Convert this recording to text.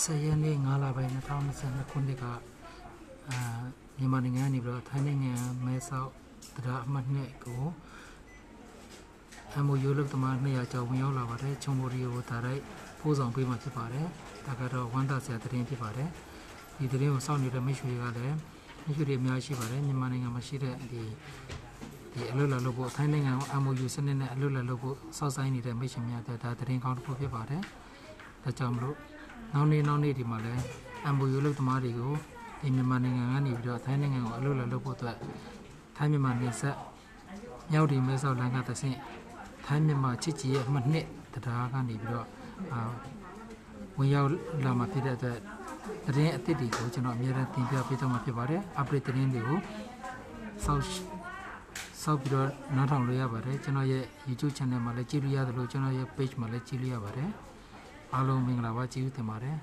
10ရက်နေ့9လပိုင်း2022ခုနှစ်ကအာမြန်မာနိုင်ငံကနေပြီးတော့ထိုင်းနိုင်ငံမဲဆောက်တရားအမှတ်နှစ်ကိုအမိုယိုလုတ်သမား200ကျော်ဝင်ရောက်လာပါတယ်ချုံမိုရီကိုဒါရိုက်ပို့ဆောင်ပေးမှဖြစ်ပါတယ်ဒါကတော့ဝမ်းသာစရာသတင်းဖြစ်ပါတယ်ဒီသတင်းကိုစောင့်နေတဲ့မိတ်ဆွေတွေကလည်းမိတ်ဆွေတွေအများကြီးရှိပါတယ်မြန်မာနိုင်ငံမှာရှိတဲ့ဒီဒီအလွတ်လာလို့ဖို့ထိုင်းနိုင်ငံကို MOU စနစ်နဲ့အလွတ်လာလို့ဖို့စောင့်ဆိုင်နေတဲ့မိတ်ဆွေများအတွက်ဒါသတင်းကောင်းတစ်ခုဖြစ်ပါတယ်ဒါကြောင့်မလို့ နောက်နေ့နောက်နေ့ဒီမှာလည်း MOU လုတ်သမားတွေကိုဒီမြန်မာနိုင်ငံကနေပြီးတော့ထိုင်းနိုင်ငံကိုအလွတ်လာလို့ဖို့အတွက်ထိုင်းမြန်မာနေဆက်မြောက်ဒီမဲဆောက်လမ်းကတဆင့်ထိုင်းမြန်မာချစ်ကြည်ရဲ့အမှတ်နှစ်တရားကနေပြီးတော့အာဝင်ရောက်လာမှာဖြစ်တဲ့အတွက်သတင်းအသစ်တွေကိုကျွန်တော်အများအားတင်ပြပေးသွားမှာဖြစ်ပါတယ်။ update သတင်းတွေကိုစောင့်စောက်ပြီးတော့နားထောင်လို့ရပါတယ်ကျွန်တော်ရဲ့ YouTube channel မှာလည်းကြည့်လို့ရတယ်လို့ကျွန်တော်ရဲ့ page မှာလည်းကြည့်လို့ရပါတယ် အားလုံးမင်္ဂလာပါကြည့်ဦးတင်ပါတယ်